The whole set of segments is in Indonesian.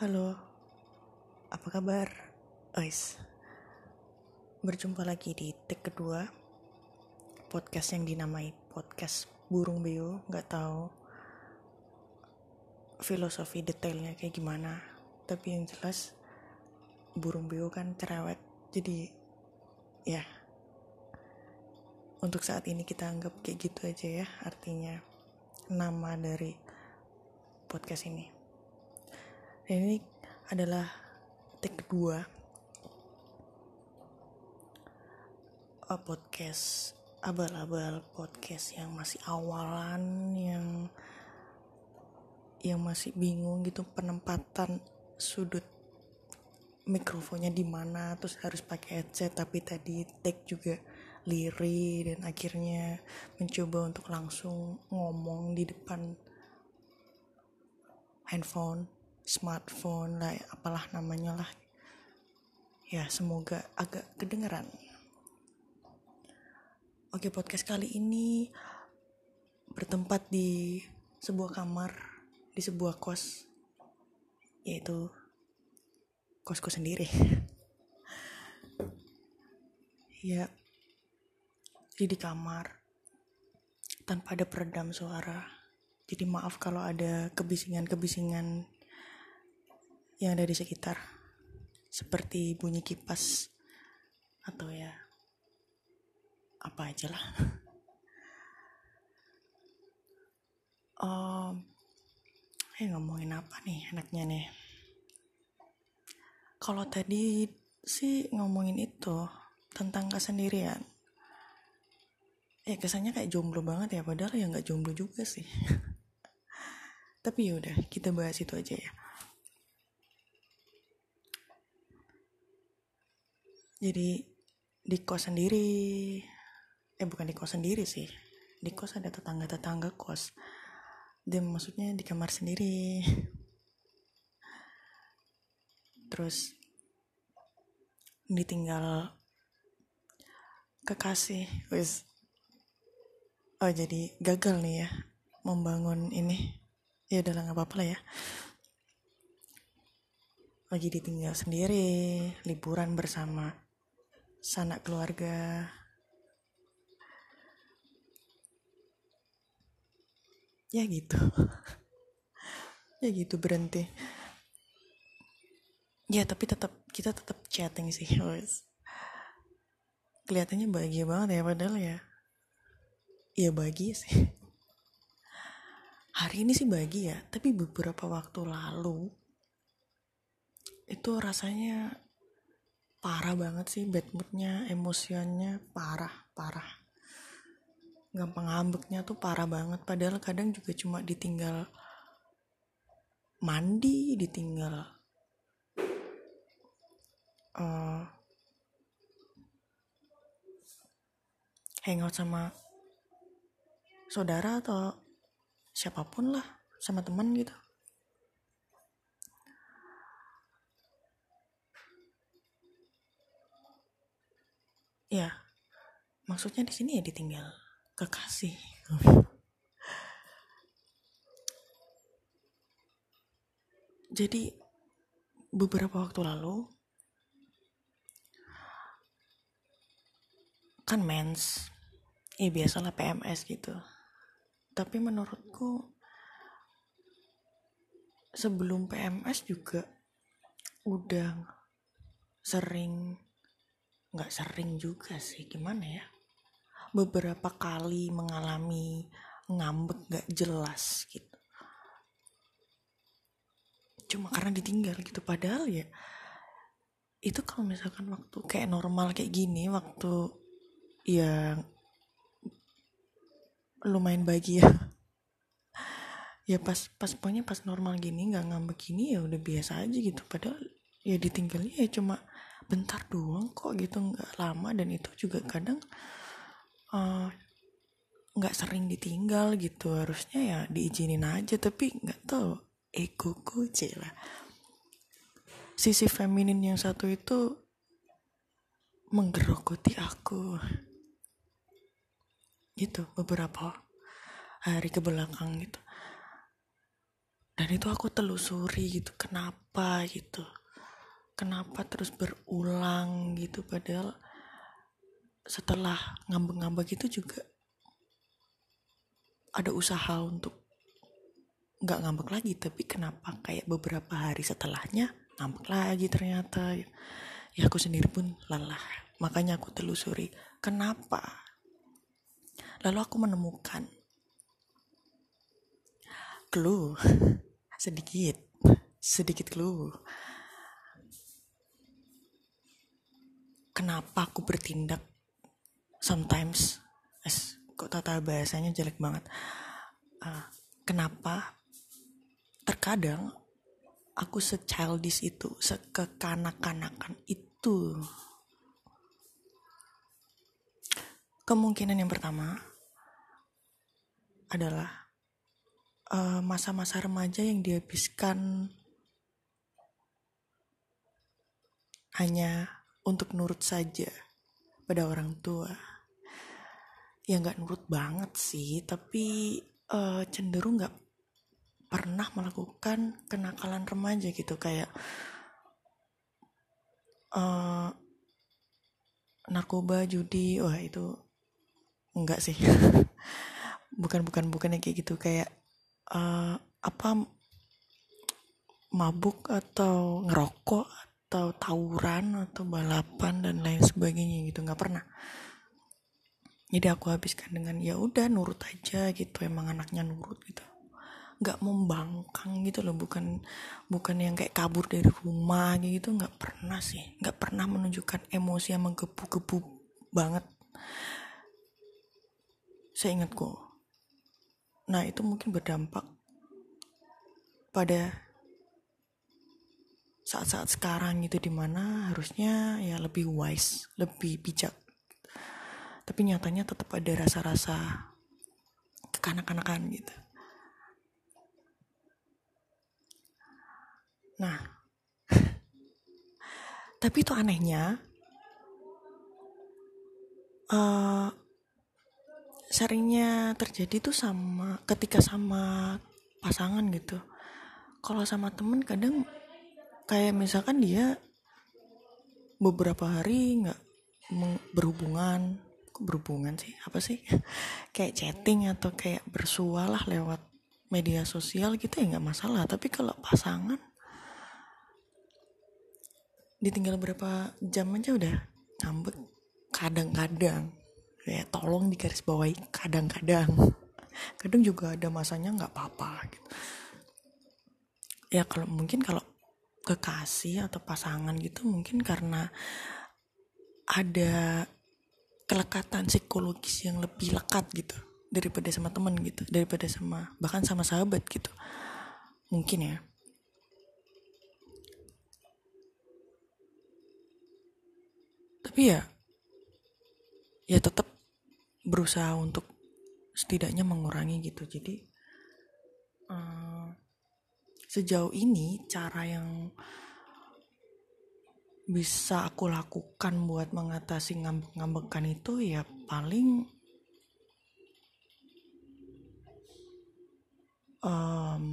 Halo, apa kabar? Ois, berjumpa lagi di take kedua podcast yang dinamai podcast burung beo. Gak tahu filosofi detailnya kayak gimana, tapi yang jelas burung beo kan cerewet, jadi ya untuk saat ini kita anggap kayak gitu aja ya artinya nama dari podcast ini. Dan ini adalah take kedua. Uh, podcast abal-abal podcast yang masih awalan yang yang masih bingung gitu penempatan sudut mikrofonnya di mana terus harus pakai headset tapi tadi take juga liri dan akhirnya mencoba untuk langsung ngomong di depan handphone smartphone lah apalah namanya lah. Ya semoga agak kedengeran. Oke podcast kali ini bertempat di sebuah kamar di sebuah kos yaitu kosku sendiri. Ya jadi di kamar tanpa ada peredam suara. Jadi maaf kalau ada kebisingan-kebisingan yang ada di sekitar. Seperti bunyi kipas atau ya apa aja lah. Um, eh ngomongin apa nih enaknya nih? Kalau tadi sih ngomongin itu tentang kesendirian. Eh kesannya kayak jomblo banget ya padahal ya nggak jomblo juga sih. Tapi yaudah kita bahas itu aja ya jadi di kos sendiri. Eh bukan di kos sendiri sih. Di kos ada tetangga-tetangga kos. Dan maksudnya di kamar sendiri. Terus ditinggal kekasih. Wis. Oh jadi gagal nih ya membangun ini. Ya udah nggak apa-apa lah ya. Lagi ditinggal sendiri liburan bersama sanak keluarga. Ya gitu. Ya gitu berhenti. Ya tapi tetap kita tetap chatting sih guys kelihatannya bahagia banget ya padahal ya. Ya bahagia sih. Hari ini sih bahagia tapi beberapa waktu lalu itu rasanya parah banget sih bad moodnya emosiannya parah parah. Gampang ngambeknya tuh parah banget padahal kadang juga cuma ditinggal mandi ditinggal uh, hangout sama saudara atau siapa pun lah sama teman gitu ya maksudnya di sini ya ditinggal kekasih. Jadi beberapa waktu lalu kan mens ya biasalah PMS gitu. Tapi menurutku sebelum PMS juga udah sering nggak sering juga sih gimana ya? Beberapa kali mengalami ngambek gak jelas gitu. Cuma karena ditinggal gitu padahal ya itu kalau misalkan waktu kayak normal kayak gini waktu ya lumayan bahagia. Ya pas pas pokoknya pas normal gini nggak ngambek gini ya udah biasa aja gitu. Padahal ya ditinggalnya ya cuma bentar doang kok gitu nggak lama. Dan itu juga kadang nggak uh, sering ditinggal gitu. Harusnya ya diizinin aja tapi nggak tahu. Ego kuce lah. Sisi feminin yang satu itu menggerogoti aku. Gitu beberapa hari ke belakang gitu. Dan itu aku telusuri gitu kenapa gitu kenapa terus berulang gitu padahal setelah ngambek-ngambek itu juga ada usaha untuk nggak ngambek lagi. Tapi kenapa kayak beberapa hari setelahnya ngambek lagi ternyata? Ya aku sendiri pun lelah. Makanya aku telusuri kenapa? Lalu aku menemukan clue. Sedikit. Sedikit clue kenapa aku bertindak sometimes es kok tata bahasanya jelek banget uh, kenapa terkadang aku se-childish itu, sekekanak-kanakan itu. Kemungkinan yang pertama adalah eh, masa-masa uh, remaja yang dihabiskan hanya untuk nurut saja pada orang tua. Ya nggak nurut banget sih, tapi uh, cenderung nggak pernah melakukan kenakalan remaja gitu. Kayak uh, narkoba judi wah itu enggak sih. Bukan bukan bukan kayak gitu. Kayak uh, apa mabuk atau ngerokok atau tawuran atau balapan dan lain sebagainya gitu nggak pernah. Jadi aku habiskan dengan ya udah nurut aja gitu. Emang anaknya nurut gitu. Nggak membangkang gitu loh bukan bukan yang kayak kabur dari rumah gitu nggak pernah sih. Nggak pernah menunjukkan emosi yang menggebu-gebu banget. Saya ingat kok nah itu mungkin berdampak pada saat-saat sekarang gitu di mana harusnya ya lebih wise lebih bijak tapi nyatanya tetap ada rasa-rasa kekanak-kanakan gitu Nah, tapi itu anehnya, uh, seringnya terjadi tuh sama ketika sama pasangan gitu. Kalau sama temen kadang kayak misalkan dia beberapa hari nggak berhubungan. Berhubungan sih? Apa sih? Kayak chatting atau kayak bersualah lewat media sosial gitu ya nggak masalah. Tapi kalau pasangan ditinggal berapa jam aja udah ngambek kadang-kadang. Ya tolong digaris bawahi kadang-kadang. Kadang juga ada masanya nggak apa-apa gitu. Ya kalau mungkin kalau kekasih atau pasangan gitu mungkin karena ada kelekatan psikologis yang lebih lekat gitu daripada sama temen gitu daripada sama bahkan sama sahabat gitu. Mungkin ya. Tapi ya ya tetap berusaha untuk setidaknya mengurangi gitu. Jadi uh, sejauh ini cara yang bisa aku lakukan buat mengatasi ngambek-ngambekan itu ya paling um,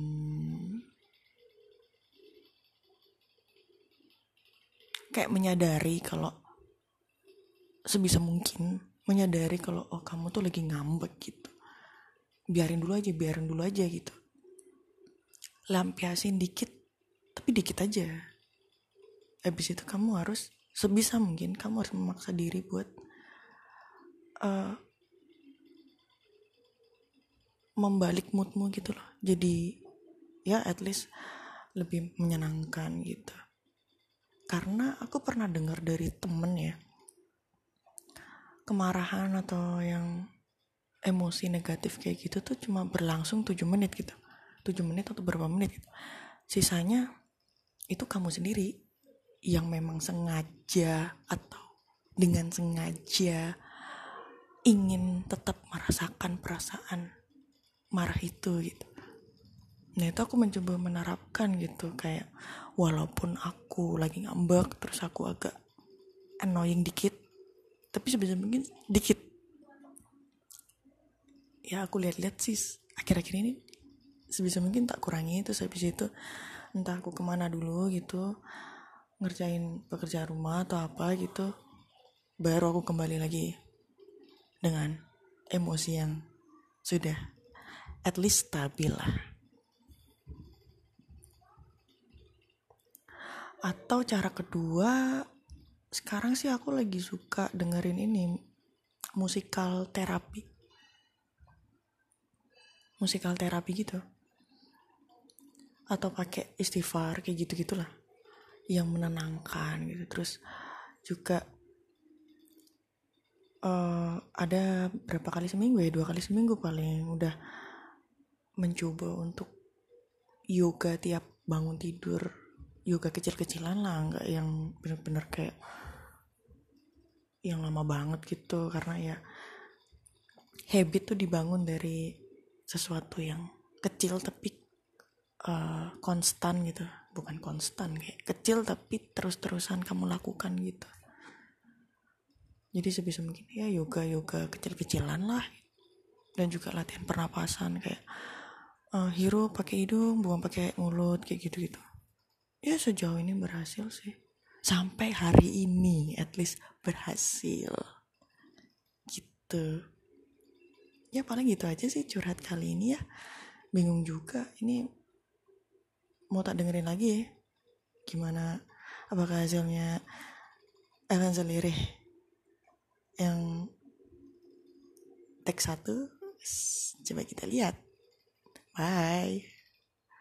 kayak menyadari kalau sebisa mungkin menyadari kalau oh kamu tuh lagi ngambek gitu. Biarin dulu aja biarin dulu aja gitu lampiasin dikit tapi dikit aja. Habis itu kamu harus sebisa mungkin kamu harus memaksa diri buat uh, membalik moodmu gitu loh. Jadi ya at least lebih menyenangkan gitu. Karena aku pernah dengar dari temen ya kemarahan atau yang emosi negatif kayak gitu tuh cuma berlangsung 7 menit gitu 7 menit atau berapa menit gitu. Sisanya itu kamu sendiri yang memang sengaja atau dengan sengaja ingin tetap merasakan perasaan marah itu gitu. Nah itu aku mencoba menerapkan gitu kayak walaupun aku lagi ngambek terus aku agak annoying dikit tapi sebisa mungkin dikit. Ya aku lihat-lihat sih akhir-akhir ini sebisa mungkin tak kurangi itu habis itu entah aku ke mana dulu gitu ngerjain pekerjaan rumah atau apa gitu baru aku kembali lagi dengan emosi yang sudah at least stabil lah. Atau cara kedua sekarang sih aku lagi suka dengerin ini musikal terapi. Musikal terapi gitu atau pakai istighfar kayak gitu gitulah yang menenangkan gitu. Terus juga uh, ada berapa kali seminggu ya? Dua kali seminggu paling. Udah mencoba untuk yoga tiap bangun tidur. Yoga kecil-kecilan lah nggak yang bener-bener kayak yang lama banget gitu. Karena ya habit tuh dibangun dari sesuatu yang kecil tapi uh, konstan gitu. Bukan konstan kayak kecil tapi terus-terusan kamu lakukan gitu. Jadi sebisa mungkin ya yoga yoga kecil-kecilan lah. Dan juga latihan pernapasan kayak uh, hirup pakai hidung buang pakai mulut kayak gitu gitu ya sejauh ini berhasil sih. Sampai hari ini at least berhasil. Gitu. Ya paling gitu aja sih curhat kali ini ya. Bingung juga. Ini mau tak dengerin lagi ya. Gimana? Apakah hasilnya akan selirih yang teks satu? Coba kita lihat. Bye